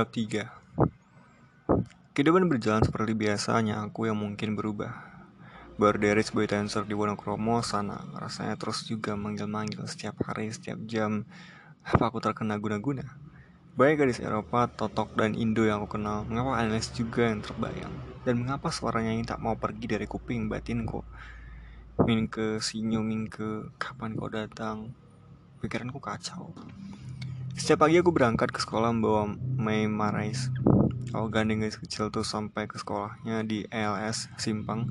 Bab 3 Kehidupan berjalan seperti biasanya aku yang mungkin berubah dari sebagai dancer di Wonokromo sana Rasanya terus juga manggil-manggil setiap hari, setiap jam Apa aku terkena guna-guna? Banyak gadis Eropa, Totok, dan Indo yang aku kenal Mengapa analis juga yang terbayang? Dan mengapa suaranya ini tak mau pergi dari kuping batinku? Minke, sinyo, minke, kapan kau datang? Pikiranku kacau setiap pagi aku berangkat ke sekolah membawa Mei Marais. Aku gandeng kecil tuh sampai ke sekolahnya di ELS Simpang.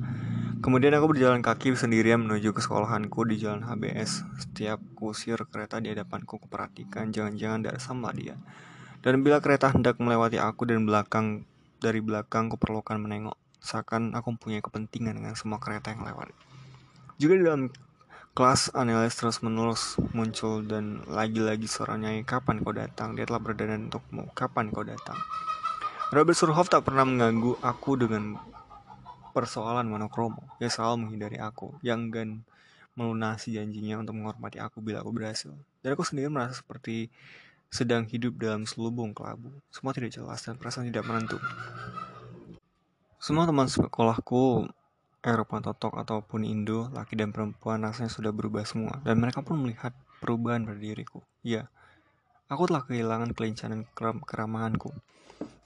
Kemudian aku berjalan kaki sendirian menuju ke sekolahanku di jalan HBS. Setiap kusir kereta di hadapanku kuperhatikan jangan-jangan ada sama dia. Dan bila kereta hendak melewati aku dan belakang dari belakang kuperlukan menengok. Seakan aku punya kepentingan dengan semua kereta yang lewat. Juga di dalam Kelas analis terus menerus muncul dan lagi-lagi suaranya kapan kau datang? Dia telah berdandan untukmu kapan kau datang? Robert Surhoff tak pernah mengganggu aku dengan persoalan monokromo. Dia selalu menghindari aku yang gan melunasi janjinya untuk menghormati aku bila aku berhasil. Dan aku sendiri merasa seperti sedang hidup dalam selubung kelabu. Semua tidak jelas dan perasaan tidak menentu. Semua teman sekolahku Eropa Totok ataupun Indo, laki dan perempuan rasanya sudah berubah semua dan mereka pun melihat perubahan pada diriku. Ya, aku telah kehilangan kelincahan keram keramahanku.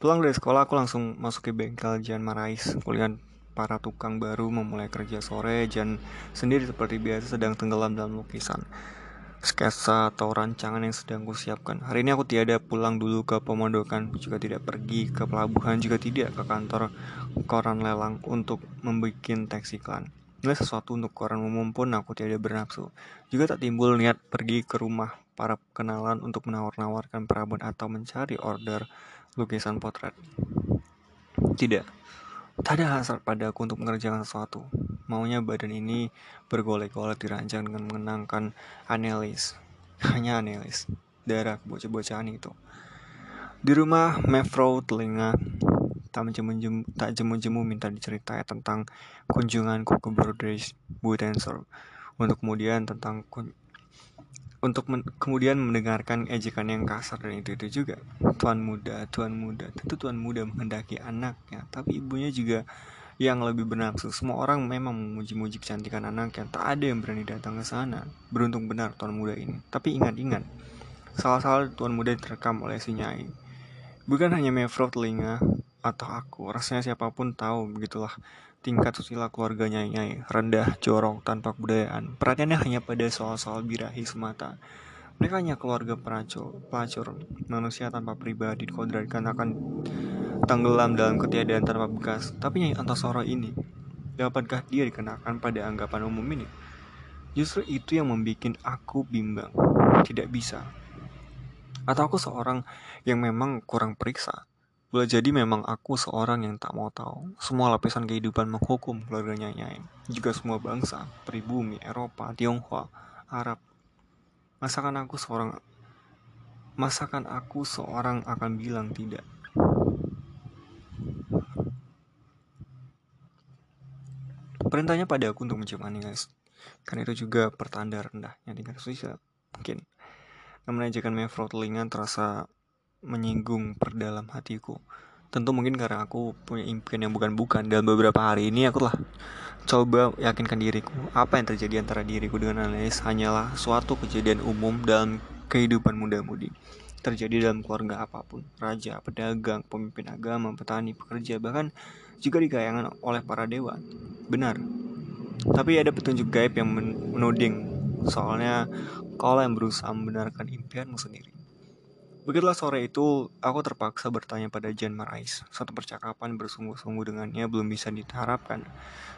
Pulang dari sekolah aku langsung masuk ke bengkel Jan Marais. Kulihat para tukang baru memulai kerja sore, Jan sendiri seperti biasa sedang tenggelam dalam lukisan sketsa atau rancangan yang sedang kusiapkan. Hari ini aku tiada pulang dulu ke pemondokan, juga tidak pergi ke pelabuhan, juga tidak ke kantor koran lelang untuk membuat teks iklan. Nilai sesuatu untuk koran umum pun aku tiada bernafsu. Juga tak timbul niat pergi ke rumah para kenalan untuk menawar-nawarkan perabot atau mencari order lukisan potret. Tidak, tak ada hasrat padaku untuk mengerjakan sesuatu. Maunya badan ini bergolek-golek dirancang dengan mengenangkan analis. Hanya analis. Darah bocah-bocahan itu. Di rumah Mevrouw telinga tak jemu tak jemu-jemu minta diceritai tentang kunjunganku ke Broders Buitensor untuk kemudian tentang untuk men kemudian mendengarkan ejekan yang kasar dan itu itu juga tuan muda tuan muda tentu tuan muda menghendaki anaknya tapi ibunya juga yang lebih bernafsu. Semua orang memang memuji-muji kecantikan anak yang tak ada yang berani datang ke sana. Beruntung benar tuan muda ini. Tapi ingat-ingat, salah-salah tuan muda terekam oleh si Nyai. Bukan hanya Mevro telinga atau aku, rasanya siapa pun tahu begitulah tingkat susila keluarga Nyai-Nyai, rendah, jorok, tanpa kebudayaan. Perhatiannya hanya pada soal-soal birahi semata. Mereka hanya keluarga pelacur, pelacur, manusia tanpa pribadi dikodratkan akan tenggelam dalam ketiadaan tanpa bekas. Tapi Nyai Antasoro ini, dapatkah dia dikenakan pada anggapan umum ini? Justru itu yang membuat aku bimbang. Tidak bisa. Atau aku seorang yang memang kurang periksa. Boleh jadi memang aku seorang yang tak mau tahu semua lapisan kehidupan menghukum keluarganya Nyai. Juga semua bangsa, pribumi, Eropa, Tionghoa, Arab. Masakan aku seorang Masakan aku seorang akan bilang tidak. Perintahnya pada aku untuk mencium guys. Karena itu juga pertanda rendahnya tingkat sosial. Mungkin. Namun ajakan Mevro telinga terasa menyinggung perdalam hatiku. Tentu mungkin karena aku punya impian yang bukan-bukan. Dalam beberapa hari ini aku telah coba yakinkan diriku apa yang terjadi antara diriku dengan analis hanyalah suatu kejadian umum dalam kehidupan muda-mudi terjadi dalam keluarga apa pun raja, pedagang, pemimpin agama, petani, pekerja bahkan juga digayangan oleh para dewa benar. Tapi ada petunjuk gaib yang menuding, soalnya kau yang berusaha membenarkan impianmu sendiri. Begitulah sore itu, aku terpaksa bertanya pada Jan Marais. Satu percakapan bersungguh-sungguh dengannya belum bisa diharapkan.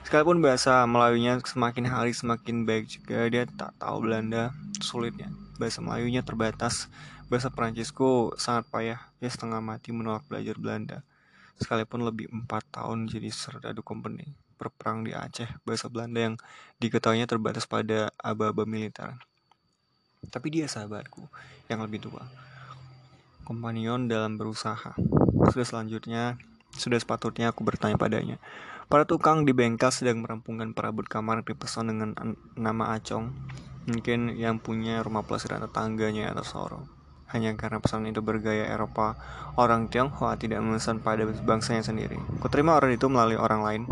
Sekalipun bahasa Melayunya semakin hari semakin baik juga, dia tak tahu Belanda sulitnya. Bahasa Melayunya terbatas, bahasa Perancisku sangat payah. Dia setengah mati menolak belajar Belanda. Sekalipun lebih empat tahun jadi serdadu company berperang di Aceh, bahasa Belanda yang diketahuinya terbatas pada aba-aba militer. Tapi dia sahabatku yang lebih tua. Kompanion dalam berusaha. Sudah selanjutnya, sudah sepatutnya aku bertanya padanya. Para tukang di bengkel sedang merampungkan perabot kamar dipesan dengan nama Acong. Mungkin yang punya rumah pelesiran tetangganya atau Soro. hanya karena pesanan itu bergaya Eropa. Orang Tionghoa tidak memesan pada bangsanya sendiri. Kuterima order itu melalui orang lain.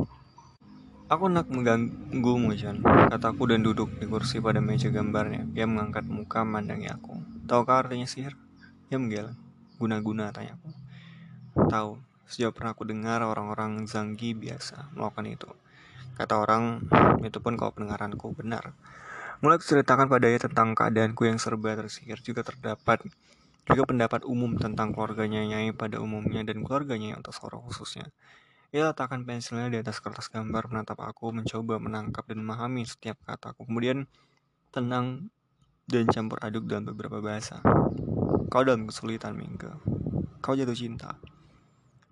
Aku nak mengganggumu, Jan, kataku dan duduk di kursi pada meja gambarnya. Dia mengangkat muka memandangi aku. Tahukah artinya sihir? Dia menggeleng. Guna-guna, tanyaku. Tahu, sejauh pernah aku dengar orang-orang Zanggi biasa melakukan itu. Kata orang, itu pun kau pendengaranku benar. Mulai ceritakan padanya tentang keadaanku yang serba tersihir juga terdapat juga pendapat umum tentang keluarganya Nyai pada umumnya dan keluarganya yang Antasoro khususnya. Ia letakkan pensilnya di atas kertas gambar menatap aku, mencoba menangkap dan memahami setiap kataku. Kemudian tenang dan campur aduk dalam beberapa bahasa. Kau dalam kesulitan, Mingga. Kau jatuh cinta.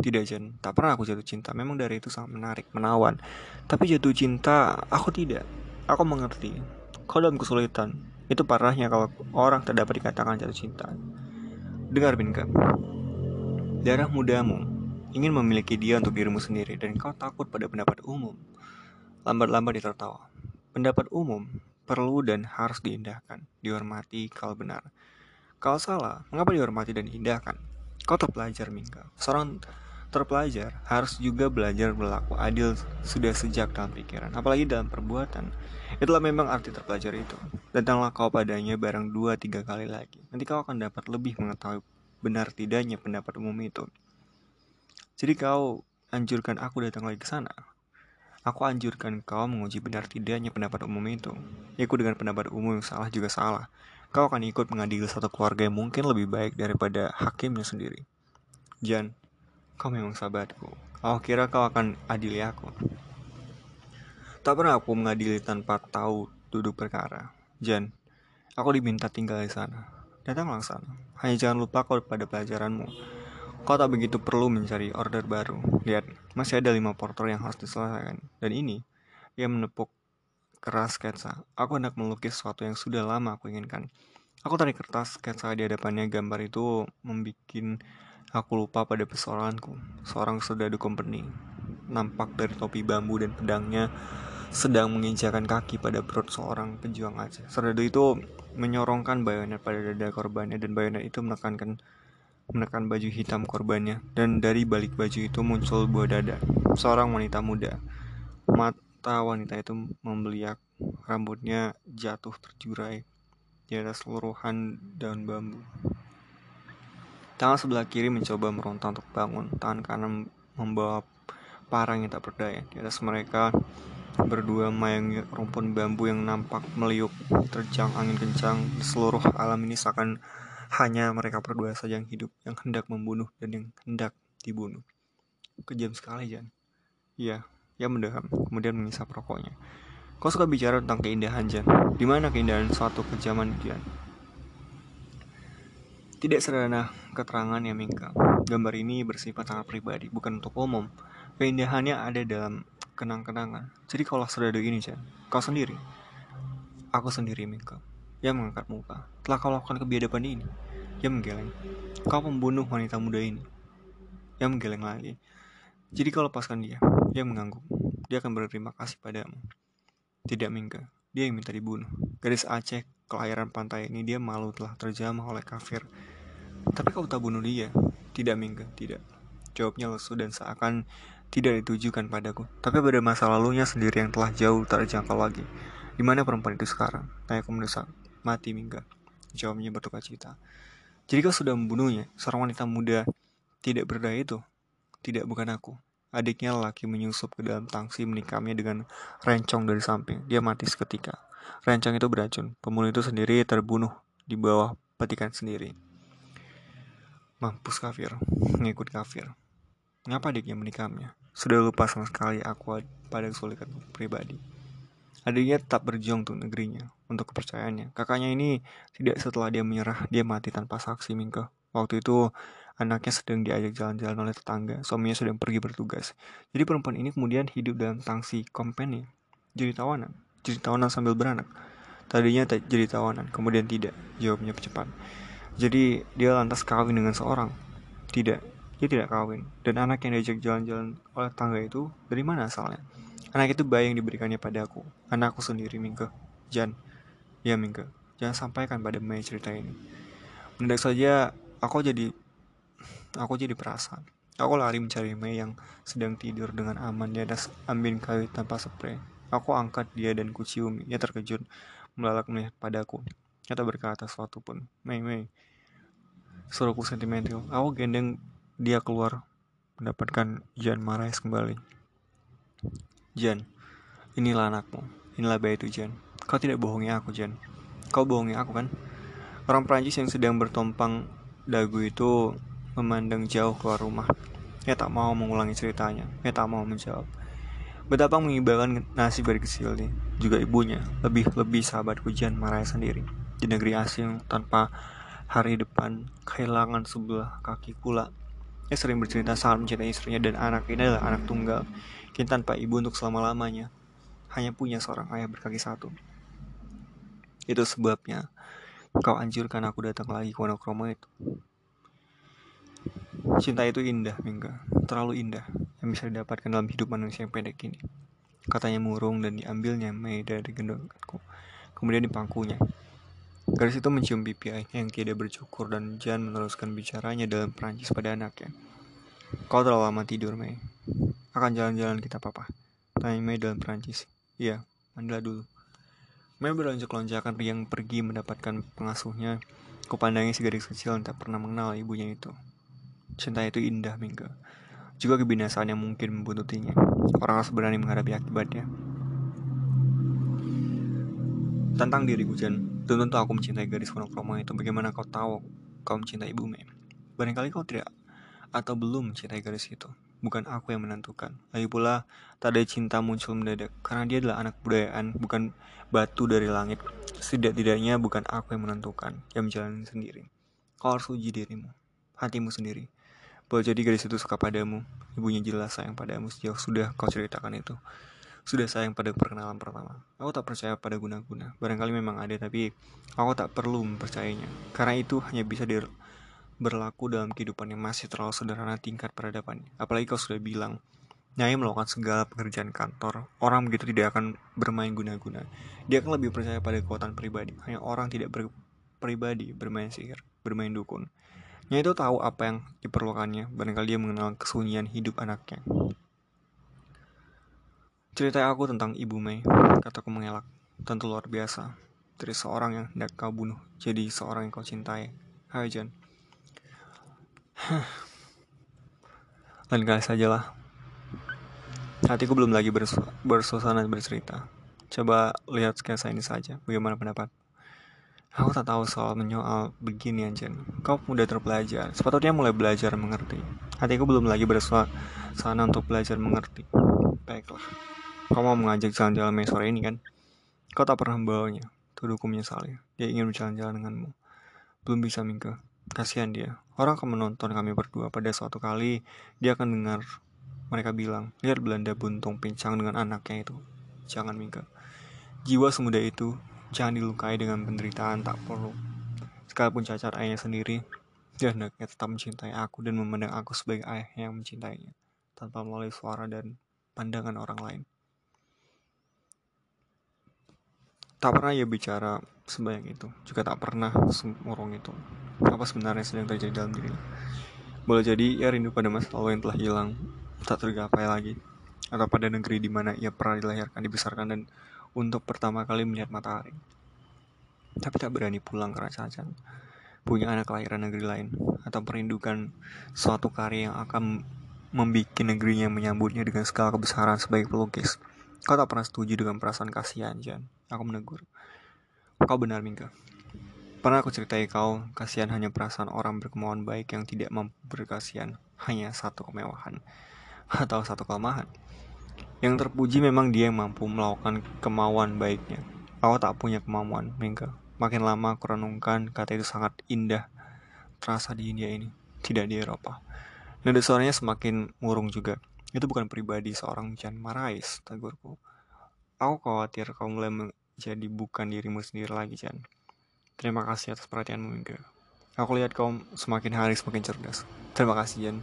Tidak, Jen. Tak pernah aku jatuh cinta. Memang dari itu sangat menarik, menawan. Tapi jatuh cinta, aku tidak. Aku mengerti. Kau dalam kesulitan. Itu parahnya kalau orang tak dapat dikatakan jatuh cinta. Dengar Binka. Darah mudamu ingin memiliki dia untuk dirimu sendiri dan kau takut pada pendapat umum. Lambat-lambat dia tertawa. Pendapat umum perlu dan harus diindahkan, dihormati kalau benar. Kalau salah, mengapa dihormati dan diindahkan? Kau terpelajar, Mingka. Seorang terpelajar harus juga belajar berlaku adil sudah sejak dalam pikiran, apalagi dalam perbuatan. Itulah memang arti terpelajar itu. Datanglah kau padanya barang dua tiga kali lagi. Nanti kau akan dapat lebih mengetahui benar tidaknya pendapat umum itu. Jadi kau anjurkan aku datang lagi ke sana. Aku anjurkan kau menguji benar tidaknya pendapat umum itu. Aku dengan pendapat umum yang salah juga salah. Kau akan ikut mengadili satu keluarga yang mungkin lebih baik daripada hakimnya sendiri. Jan, kau memang sahabatku. Aku kira kau akan adili aku. Tak pernah aku mengadili tanpa tahu duduk perkara. Jan, aku diminta tinggal di sana. Datanglah sana. Hanya jangan lupa kau pada pelajaranmu. Kau tak begitu perlu mencari order baru. Lihat, masih ada lima porter yang harus diselesaikan. Dan ini, ia menepuk keras sketsa. Aku hendak melukis sesuatu yang sudah lama aku inginkan. Aku tarik kertas sketsa di hadapannya. Gambar itu membuat aku lupa pada persoalanku. Seorang sedadu company. Nampak dari topi bambu dan pedangnya sedang menginjakan kaki pada perut seorang pejuang Aceh. Serdadu itu menyorongkan bayonet pada dada korbannya dan bayonet itu menekankan menekan baju hitam korbannya dan dari balik baju itu muncul buah dada seorang wanita muda. Mata wanita itu membeliak, rambutnya jatuh terjurai di atas seluruhan daun bambu. Tangan sebelah kiri mencoba meronta untuk bangun, tangan kanan membawa parang yang tak berdaya. Di atas mereka Berdua memayungi rumpun bambu yang nampak meliuk terjang angin kencang di seluruh alam ini seakan hanya mereka berdua saja yang hidup, yang hendak membunuh dan yang hendak dibunuh. Kejam sekali, Jan. Iya, ia mendeham, kemudian mengisap rokoknya. Kau suka bicara tentang keindahan, Jan. Di mana keindahan suatu kejaman, Jan? Tidak sederhana keterangan yang Mingka. Gambar ini bersifat sangat pribadi, bukan untuk umum. Keindahannya ada dalam kenang-kenangan. Jadi kalau sudah ini, Chan, kau sendiri. Aku sendiri, Mika. Ia mengangkat muka. Telah kau lakukan kebiadaban ini. Ia menggeleng. Kau pembunuh wanita muda ini. Ia menggeleng lagi. Jadi kau lepaskan dia. Ia mengangguk. Dia akan berterima kasih padamu. Tidak, Mingga. Dia yang minta dibunuh. Gadis Aceh kelahiran pantai ini dia malu telah terjamah oleh kafir. Tapi kau tak bunuh dia. Tidak, Mingga. Tidak. Jawabnya lesu dan seakan tidak ditujukan padaku, tapi pada masa lalunya sendiri yang telah jauh terjangkau lagi. Di mana perempuan itu sekarang? Tanyaku mendesak. Mati mingga. Jawabnya bertukar cita. Jadi kau sudah membunuhnya, seorang wanita muda tidak berdaya itu? Tidak, bukan aku. Adiknya lelaki menyusup ke dalam tangsi menikamnya dengan rencong dari samping. Dia mati seketika. Rencong itu beracun. Pembunuh itu sendiri terbunuh di bawah petikan sendiri. Mampus kafir, ngikut kafir. Mengapa adiknya menikamnya? Sudah lupa sama sekali aku pada kesulitan pribadi. Adiknya tetap berjuang untuk negerinya, untuk kepercayaannya. Kakaknya ini tidak setelah dia menyerah, dia mati tanpa saksi Mingke. Waktu itu anaknya sedang diajak jalan-jalan oleh tetangga, suaminya sedang pergi bertugas. Jadi perempuan ini kemudian hidup dalam tangsi company, jadi tawanan, jadi tawanan sambil beranak. Tadinya jadi tawanan, kemudian tidak, jawabnya cepat. Jadi dia lantas kawin dengan seorang. Tidak, dia tidak kawin. Dan anak yang diajak jalan-jalan oleh tangga itu dari mana asalnya? Anak itu bayi yang diberikannya padaku. Anakku sendiri, Mingke. Jan. Ya, Mingke. Jangan sampaikan pada Mei cerita ini. Mendadak saja aku jadi aku jadi perasaan. Aku lari mencari Mei yang sedang tidur dengan aman di atas ambin kayu tanpa spray. Aku angkat dia dan kuciumi. Ia terkejut, melalak melihat padaku. Kata berkata sesuatu pun. Mei, Mei. Suruhku sentimental. Aku gendeng dia keluar mendapatkan Jan Marais kembali. Jan, inilah anakmu. Inilah bayi itu, Jan. Kau tidak bohongi aku, Jan. Kau bohongi aku, kan? Orang Prancis yang sedang bertompang dagu itu memandang jauh keluar rumah. Ia tak mau mengulangi ceritanya. Ia tak mau menjawab. Betapa mengibarkan nasib dari kecilnya, juga ibunya, lebih-lebih sahabat Jan Marais sendiri. Di negeri asing, tanpa hari depan, kehilangan sebelah kaki kula. Ia sering bercerita sangat mencintai istrinya dan anak ini adalah anak tunggal. Kini tanpa ibu untuk selama-lamanya. Hanya punya seorang ayah berkaki satu. Itu sebabnya kau anjurkan aku datang lagi ke Wonokromo itu. Cinta itu indah, Mingga. Terlalu indah yang bisa didapatkan dalam hidup manusia yang pendek ini. Katanya murung dan diambilnya Mei dari gendonganku. Kemudian dipangkunya. Garis itu mencium pipi ayahnya yang tidak bercukur dan Jan meneruskan bicaranya dalam Perancis pada anaknya. Kau terlalu lama tidur, Mei. Akan jalan-jalan kita, Papa. Tanya Mei dalam Perancis. Iya, mandilah dulu. Mei berlonjak-lonjakan riang pergi mendapatkan pengasuhnya. Kupandangi si gadis kecil yang tak pernah mengenal ibunya itu. Cinta itu indah, Mingga. Juga kebinasaan yang mungkin membuntutinya. Orang harus berani menghadapi akibatnya. Tentang diriku, Jan. Belum tentu aku mencintai gadis monokromo itu. Bagaimana kau tahu kau mencintai ibu Mei? Barangkali kau tidak atau belum mencintai gadis itu. Bukan aku yang menentukan. Lagi pula, tak ada cinta muncul mendadak. Karena dia adalah anak budayaan, bukan batu dari langit. Setidak-tidaknya bukan aku yang menentukan, yang menjalani sendiri. Kau harus uji dirimu, hatimu sendiri. Boleh jadi gadis itu suka padamu, ibunya jelas sayang padamu sejauh sudah kau ceritakan itu sudah sayang pada perkenalan pertama. Aku tak percaya pada guna-guna. Barangkali memang ada, tapi aku tak perlu mempercayainya. Karena itu hanya bisa berlaku dalam kehidupan yang masih terlalu sederhana tingkat peradaban. Apalagi kau sudah bilang, Nyai melakukan segala pekerjaan kantor. Orang begitu tidak akan bermain guna-guna. Dia akan lebih percaya pada kekuatan pribadi. Hanya orang tidak berpribadi bermain sihir, bermain dukun. Nyai itu tahu apa yang diperlukannya. Barangkali dia mengenal kesunyian hidup anaknya. Cerita aku tentang Ibu Mei, kataku mengelak. Tentu luar biasa. Dari seorang yang hendak kau bunuh, jadi seorang yang kau cintai. Hai Jan. Lain kali sajalah. Hatiku belum lagi bersu bersuasana bercerita. Coba lihat sketsa ini saja. Bagaimana pendapat? Aku tak tahu soal menyoal begini Jan. Kau mudah terpelajar. Sepatutnya mulai belajar mengerti. Hatiku belum lagi bersuasana untuk belajar mengerti. Baiklah. Kau mau mengajak jalan-jalan sore ini kan? Kau tak pernah membawanya. Tuduhku menyesali. Dia ingin berjalan-jalan denganmu. Belum bisa, Mingke. Kasihan dia. Orang akan menonton kami berdua pada suatu kali. Dia akan dengar mereka bilang, lihat Belanda buntung pincang dengan anaknya itu. Jangan, Mingke. Jiwa semudah itu jangan dilukai dengan penderitaan tak perlu. Sekalipun cacat ayahnya sendiri, dia hendaknya tetap mencintai aku dan memandang aku sebagai ayah yang mencintainya, tanpa melalui suara dan pandangan orang lain. Tak pernah ia bicara sebanyak itu, juga tak pernah semurung itu. Apa sebenarnya sedang terjadi dalam dirinya? Boleh jadi ia rindu pada masa lalu yang telah hilang, tak tergapai lagi. Atau pada negeri di mana ia pernah dilahirkan, dibesarkan, dan untuk pertama kali melihat matahari. Tapi tak berani pulang ke cacat. Punya anak kelahiran negeri lain, atau merindukan suatu karya yang akan membuat negerinya menyambutnya dengan segala kebesaran sebagai pelukis. Kau tak pernah setuju dengan perasaan kasihan, Jan. Aku menegur. Kau benar, Mingga. Pernah aku ceritai kau, kasihan hanya perasaan orang berkemauan baik yang tidak mampu berkasihan. Hanya satu kemewahan. Atau satu kelemahan. Yang terpuji memang dia yang mampu melakukan kemauan baiknya. Aku tak punya kemauan, Mingga. Makin lama aku renungkan, kata itu sangat indah. Terasa di India ini, tidak di Eropa. Nada suaranya semakin murung juga. Itu bukan pribadi seorang Jan Marais, tegurku. Aku khawatir kau mulai jadi bukan dirimu sendiri lagi, Chan. Terima kasih atas perhatianmu, Mingga. Aku lihat kau semakin hari semakin cerdas. Terima kasih, Jan.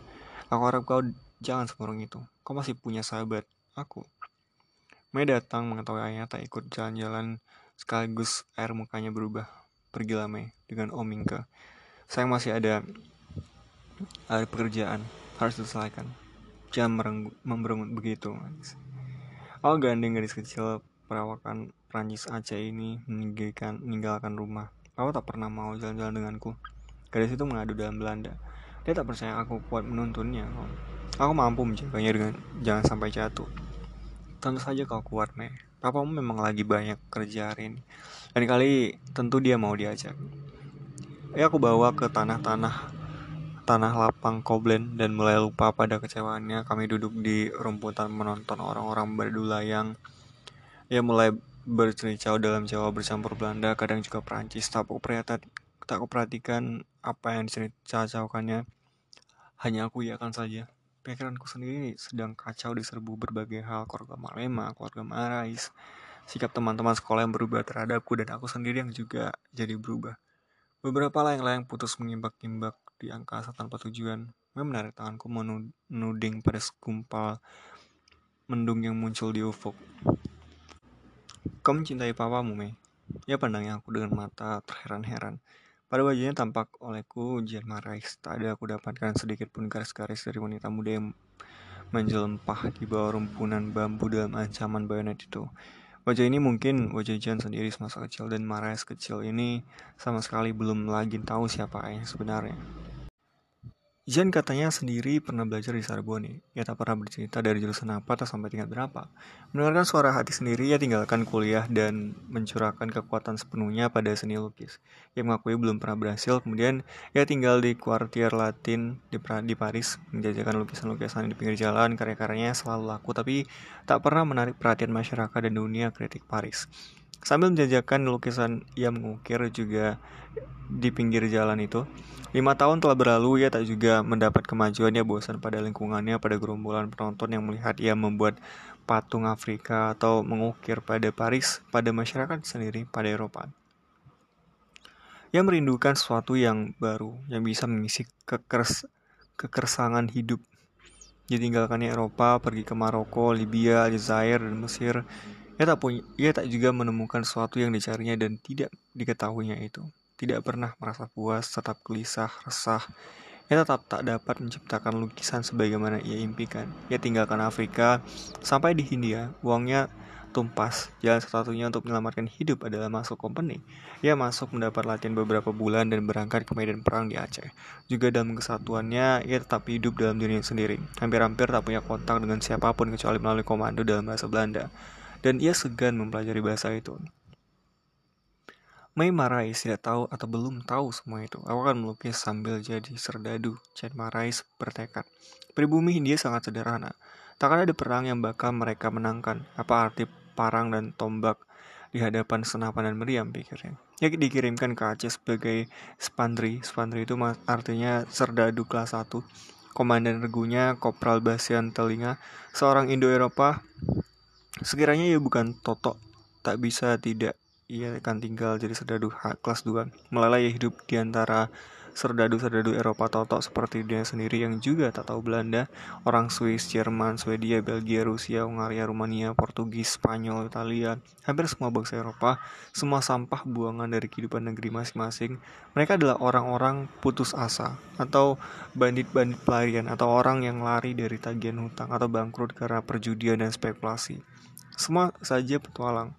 Aku harap kau jangan semurung itu. Kau masih punya sahabat, aku. Mei datang mengetahui ayahnya tak ikut jalan-jalan sekaligus air mukanya berubah. Pergilah Mei dengan Om Mingga. saya masih ada ada pekerjaan harus diselesaikan jangan memberengut begitu Oh gandeng gadis kecil perawakan Prancis Aceh ini meninggalkan, meninggalkan rumah. Papa tak pernah mau jalan-jalan denganku. Gadis itu mengadu dalam Belanda. Dia tak percaya aku kuat menuntunnya. Aku mampu menjaganya dengan jangan sampai jatuh. Tentu saja kau kuat, Mei. Papamu memang lagi banyak kerja hari ini. Dan kali tentu dia mau diajak. Ya aku bawa ke tanah-tanah tanah lapang Koblen dan mulai lupa pada kecewaannya kami duduk di rumputan menonton orang-orang berdulayang ia mulai bercericau dalam Jawa bercampur Belanda, kadang juga Perancis. Tak perhatikan, tak perhatikan apa yang diceritakannya. Hanya aku iakan saja. Pikiranku sendiri sedang kacau diserbu berbagai hal, keluarga Malema, keluarga Marais, sikap teman-teman sekolah yang berubah terhadapku dan aku sendiri yang juga jadi berubah. Beberapa layang-layang putus mengimbak-imbak di angkasa tanpa tujuan. menarik tanganku menuding pada segumpal mendung yang muncul di ufuk. Kau mencintai papamu, Mei? Ia pandangnya aku dengan mata terheran-heran. Pada wajahnya tampak olehku ujian marais. Tak ada aku dapatkan sedikit pun garis-garis dari wanita muda yang menjelempah di bawah rumpunan bambu dalam ancaman bayonet itu. Wajah ini mungkin wajah Jan sendiri semasa kecil dan Marais kecil ini sama sekali belum lagi tahu siapa ayah sebenarnya. Jan katanya sendiri pernah belajar di Sorbonne. Ia tak pernah bercerita dari jurusan apa atau sampai tingkat berapa. Mendengarkan suara hati sendiri, ia tinggalkan kuliah dan mencurahkan kekuatan sepenuhnya pada seni lukis. Ia mengakui belum pernah berhasil, kemudian ia tinggal di kuartier Latin di, di Paris, menjajakan lukisan-lukisan di pinggir jalan, karya-karyanya selalu laku, tapi tak pernah menarik perhatian masyarakat dan dunia kritik Paris. Sambil menjajakan lukisan ia mengukir juga di pinggir jalan itu, Lima tahun telah berlalu, ia tak juga mendapat kemajuan. Ia bosan pada lingkungannya, pada gerombolan penonton yang melihat ia membuat patung Afrika atau mengukir pada Paris, pada masyarakat sendiri, pada Eropa. Ia merindukan sesuatu yang baru, yang bisa mengisi kekers kekersangan hidup. Dia tinggalkannya Eropa, pergi ke Maroko, Libya, Aljazair, dan Mesir. Ia tak, punya, ia tak juga menemukan sesuatu yang dicarinya dan tidak diketahuinya itu tidak pernah merasa puas, tetap gelisah, resah. Ia tetap tak dapat menciptakan lukisan sebagaimana ia impikan. Ia tinggalkan Afrika sampai di Hindia, uangnya tumpas. Jalan satu-satunya untuk menyelamatkan hidup adalah masuk company. Ia masuk mendapat latihan beberapa bulan dan berangkat ke medan perang di Aceh. Juga dalam kesatuannya, ia tetap hidup dalam dirinya sendiri. Hampir-hampir tak punya kontak dengan siapa pun kecuali melalui komando dalam bahasa Belanda. Dan ia segan mempelajari bahasa itu. Mei Marais tidak tahu atau belum tahu semua itu. Aku akan melukis sambil jadi serdadu. Chen Marais bertekad. Pribumi Hindia sangat sederhana. Takkan ada perang yang bakal mereka menangkan. Apa arti parang dan tombak di hadapan senapan dan meriam pikirnya. Ya dikirimkan ke Aceh sebagai spandri. Spandri itu artinya serdadu kelas 1. Komandan regunya Kopral Basian Telinga, seorang Indo-Eropa. Sekiranya ia bukan Toto, tak bisa tidak ia akan tinggal jadi serdadu kelas 2 melalui hidup di antara serdadu-serdadu Eropa totok seperti dia sendiri yang juga tak tahu Belanda, orang Swiss, Jerman, Swedia, Belgia, Rusia, Hungaria, Rumania, Portugis, Spanyol, Italia, hampir semua bangsa Eropa, semua sampah buangan dari kehidupan negeri masing-masing. Mereka adalah orang-orang putus asa atau bandit-bandit pelarian atau orang yang lari dari tagihan hutang atau bangkrut karena perjudian dan spekulasi. Semua saja petualang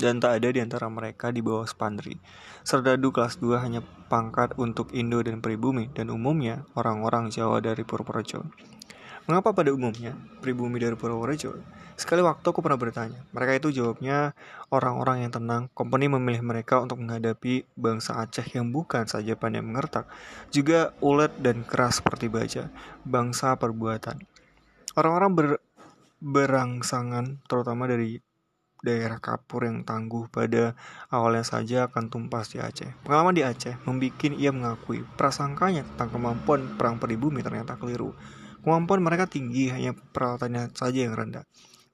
dan tak ada di antara mereka di bawah Spandri. Serdadu kelas 2 hanya pangkat untuk Indo dan pribumi, dan umumnya orang-orang Jawa dari Purworejo. Mengapa pada umumnya pribumi dari Purworejo? Sekali waktu aku pernah bertanya, mereka itu jawabnya orang-orang yang tenang, kompeni memilih mereka untuk menghadapi bangsa Aceh yang bukan saja pandai mengertak, juga ulet dan keras seperti baja, bangsa perbuatan. Orang-orang ber, berangsangan, terutama dari daerah kapur yang tangguh pada awalnya saja akan tumpas di Aceh. Pengalaman di Aceh membuat ia mengakui prasangkanya tentang kemampuan perang pribumi ternyata keliru. Kemampuan mereka tinggi, hanya peralatannya saja yang rendah.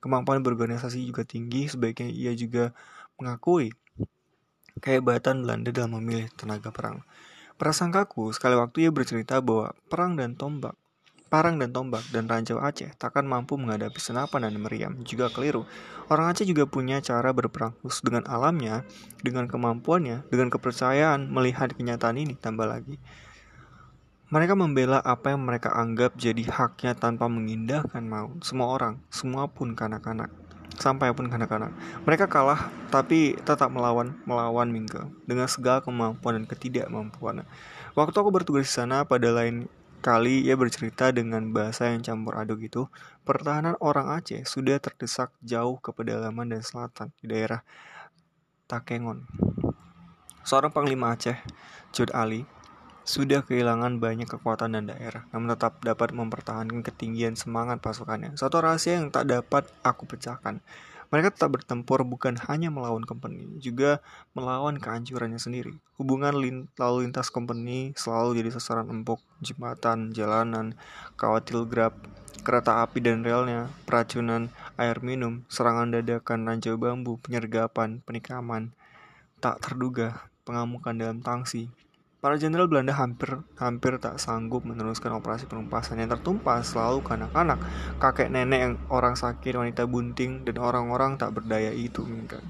Kemampuan berorganisasi juga tinggi, sebaiknya ia juga mengakui kehebatan Belanda dalam memilih tenaga perang. Prasangkaku, sekali waktu ia bercerita bahwa perang dan tombak Parang dan tombak dan ranjau Aceh takkan mampu menghadapi senapan dan meriam, juga keliru. Orang Aceh juga punya cara berperang khusus dengan alamnya, dengan kemampuannya, dengan kepercayaan melihat kenyataan ini tambah lagi. Mereka membela apa yang mereka anggap jadi haknya tanpa mengindahkan maut. Semua orang, semua pun kanak-kanak. Sampai pun kanak-kanak. Mereka kalah tapi tetap melawan, melawan Mingke dengan segala kemampuan dan ketidakmampuan. Waktu aku bertugas di sana pada lain kali ia bercerita dengan bahasa yang campur aduk itu, pertahanan orang Aceh sudah terdesak jauh ke pedalaman dan selatan di daerah Takengon. Seorang panglima Aceh, Jod Ali, sudah kehilangan banyak kekuatan dan daerah, namun tetap dapat mempertahankan ketinggian semangat pasukannya. Suatu rahasia yang tak dapat aku pecahkan. Mereka tetap bertempur bukan hanya melawan company, juga melawan kehancurannya sendiri. Hubungan lalu lintas company selalu jadi sasaran empuk, jembatan, jalanan, kawat telegraf, kereta api dan relnya, peracunan, air minum, serangan dadakan ranjau bambu, penyergapan, penikaman, tak terduga, pengamukan dalam tangsi, Para jenderal Belanda hampir hampir tak sanggup meneruskan operasi penumpasan yang tertumpas selalu ke anak-anak, kakek nenek yang orang sakit, wanita bunting, dan orang-orang tak berdaya itu. Kan.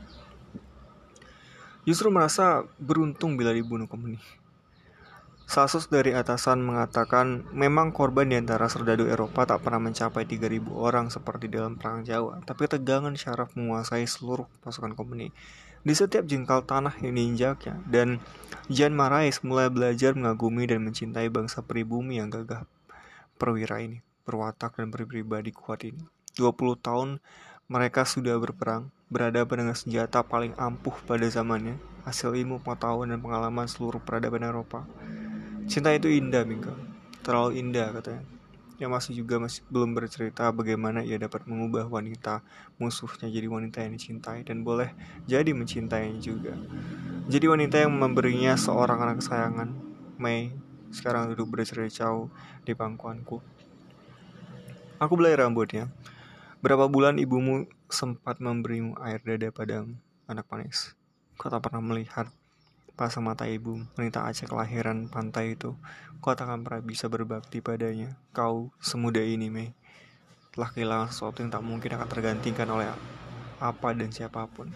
Justru merasa beruntung bila dibunuh kompeni. Sasus dari atasan mengatakan memang korban di antara serdadu Eropa tak pernah mencapai 3.000 orang seperti dalam Perang Jawa, tapi tegangan syaraf menguasai seluruh pasukan kompeni di setiap jengkal tanah yang diinjaknya, dan Jan Marais mulai belajar mengagumi dan mencintai bangsa pribumi yang gagah perwira ini, berwatak dan berpribadi kuat ini. 20 tahun mereka sudah berperang, berhadapan dengan senjata paling ampuh pada zamannya, hasil ilmu pengetahuan dan pengalaman seluruh peradaban Eropa. Cinta itu indah, Mingga. Terlalu indah, katanya yang masih juga masih belum bercerita bagaimana ia dapat mengubah wanita musuhnya jadi wanita yang dicintai dan boleh jadi mencintainya juga. Jadi wanita yang memberinya seorang anak kesayangan, Mei, sekarang duduk bercericau di pangkuanku. Aku belai rambutnya. Berapa bulan ibumu sempat memberimu air dada padamu, anak manis. Kau tak pernah melihat Pasang mata ibu, wanita Aceh kelahiran pantai itu. Kau tak akan pernah bisa berbakti padanya. Kau semuda ini, Mei. Telah kehilangan sesuatu yang tak mungkin akan tergantikan oleh apa dan siapa pun.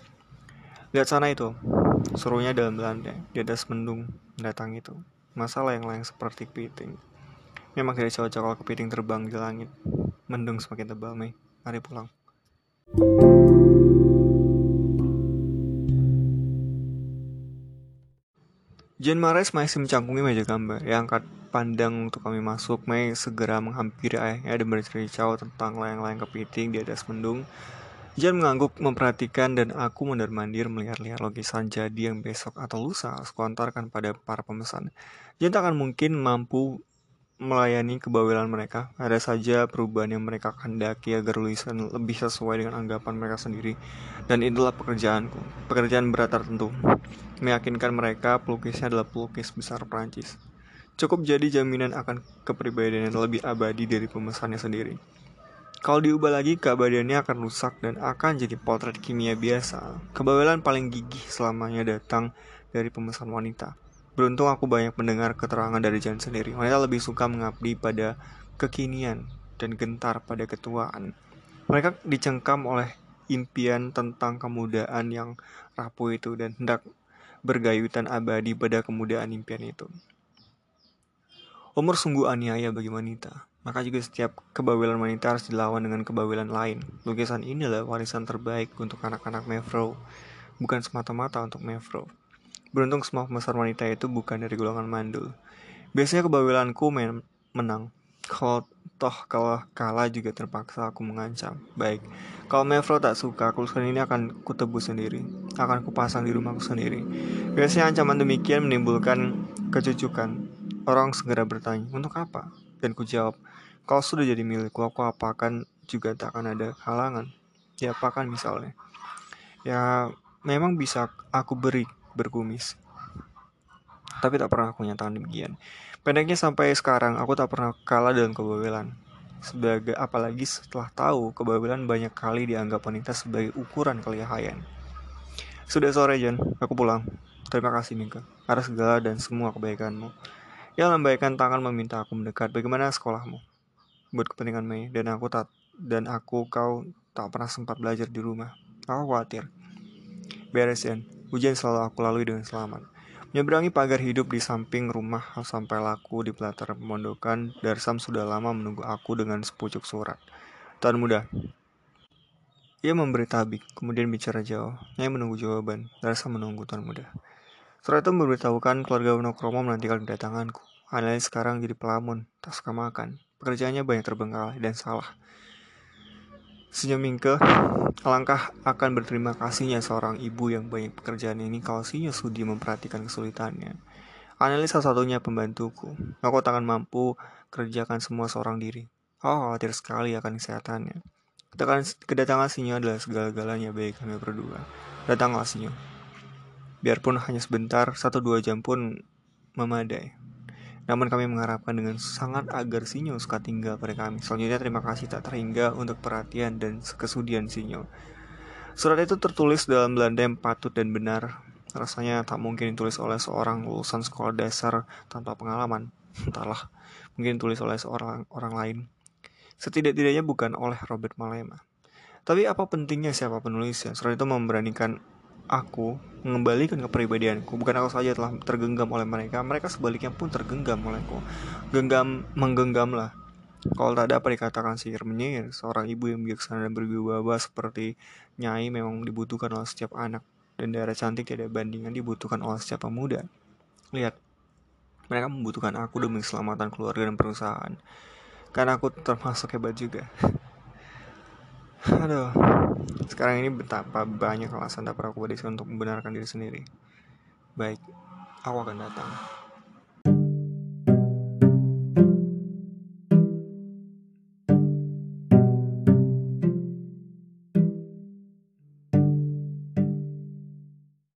Lihat sana itu, serunya dalam Belanda, di atas mendung datang itu. Masalah yang lain seperti kepiting. Memang tidak cocok kalau kepiting terbang di langit. Mendung semakin tebal, Mei. Mari pulang. Jen Mares masih mencangkungi meja gambar. Yang angkat pandang untuk kami masuk. Mei segera menghampiri ayahnya dan bercerita tentang layang-layang kepiting di atas mendung. Jen mengangguk memperhatikan dan aku mondar-mandir melihat-lihat lukisan jadi yang besok atau lusa aku antarkan pada para pemesan. Jen tak akan mungkin mampu melayani kebawelan mereka. Ada saja perubahan yang mereka kehendaki agar lukisan lebih sesuai dengan anggapan mereka sendiri. Dan itulah pekerjaanku. Pekerjaan berat tertentu. Meyakinkan mereka pelukisnya adalah pelukis besar Prancis. Cukup jadi jaminan akan kepribadian yang lebih abadi dari pemesannya sendiri. Kalau diubah lagi, keabadiannya akan rusak dan akan jadi potret kimia biasa. Kebawelan paling gigih selamanya datang dari pemesan wanita. Beruntung aku banyak mendengar keterangan dari Jan sendiri. Wanita lebih suka mengabdi pada kekinian dan gentar pada ketuaan. Mereka dicengkam oleh impian tentang kemudaan yang rapuh itu dan hendak bergayutan abadi pada kemudaan impian itu. Umur sungguh aniaya bagi wanita. Maka juga setiap kebawelan wanita harus dilawan dengan kebawelan lain. Lukisan ini adalah warisan terbaik untuk anak-anak Mevro, bukan semata-mata untuk Mevro. Beruntung semua pemesan wanita itu bukan dari golongan mandul. Biasanya kebawelanku men menang. Kalau toh kalau kalah juga terpaksa aku mengancam. Baik, kalau Mevro tak suka, kelusukan ini akan kutebus sendiri. Akan kupasang di rumahku sendiri. Biasanya ancaman demikian menimbulkan kecucukan. Orang segera bertanya, untuk apa? Dan ku jawab, kalau sudah jadi milikku, aku apakan juga tak akan ada halangan. Ya apakan misalnya. Ya memang bisa aku beri berkumis. Tapi tak pernah aku nyatakan demikian. Pendeknya sampai sekarang aku tak pernah kalah dalam kebabelan. Sebagai apalagi setelah tahu kebabelan banyak kali dianggap wanita sebagai ukuran kelihayan. Sudah sore Jan, aku pulang. Terima kasih Mika atas segala dan semua kebaikanmu. Ya lambaikan tangan meminta aku mendekat. Bagaimana sekolahmu? buat kepentingan Mei dan aku tak dan aku kau tak pernah sempat belajar di rumah. Aku khawatir. Beres Yan. Ujian selalu aku lalui dengan selamat. Menyeberangi pagar hidup di samping rumah sampai laku di pelataran pemondokan, Darsam sudah lama menunggu aku dengan sepucuk surat. Tuan muda. Ia memberi tabik, kemudian bicara jauh. Nyai menunggu jawaban. Darsam menunggu Tuan muda. Surat itu memberitahukan keluarga Wonokromo menantikan kedatanganku. Analis sekarang jadi pelamun, tak suka makan. Pekerjaannya banyak terbengkalai dan salah. Senyum Mingke, alangkah akan berterima kasihnya seorang ibu yang banyak pekerjaan ini kalau Sinyo sudi memperhatikan kesulitannya. Analis salah satunya pembantuku. Aku tak akan mampu kerjakan semua seorang diri. Aku khawatir sekali akan kesehatannya. Kedatangan Sinyo adalah segala-galanya bagi kami berdua. Datanglah Sinyo. Biarpun hanya sebentar, satu dua jam pun memadai. Namun kami mengharapkan dengan sangat agar Sinyo suka tinggal pada kami. Selanjutnya terima kasih tak terhingga untuk perhatian dan kesudian Sinyo. Surat itu tertulis dalam Belanda yang patut dan benar. Rasanya tak mungkin ditulis oleh seorang lulusan sekolah dasar tanpa pengalaman. Entahlah, mungkin ditulis oleh seorang orang lain. Setidak-tidaknya bukan oleh Robert Malema. Tapi apa pentingnya siapa penulisnya? Surat itu memberanikan aku mengembalikan kepribadianku. Bukan aku saja telah tergenggam oleh mereka mereka sebaliknya pun tergenggam olehku. Genggam menggenggam lah. Kalau tak dapat dikatakan sihir menyihir seorang ibu yang bijaksana dan berwibawa seperti Nyai memang dibutuhkan oleh setiap anak. Dan daerah cantik tidak bandingan dibutuhkan oleh setiap pemuda. Lihat mereka membutuhkan aku demi keselamatan keluarga dan perusahaan. Karena aku termasuk hebat juga Aduh, sekarang ini betapa banyak alasan dapat aku berikan untuk membenarkan diri sendiri. Baik, aku akan datang.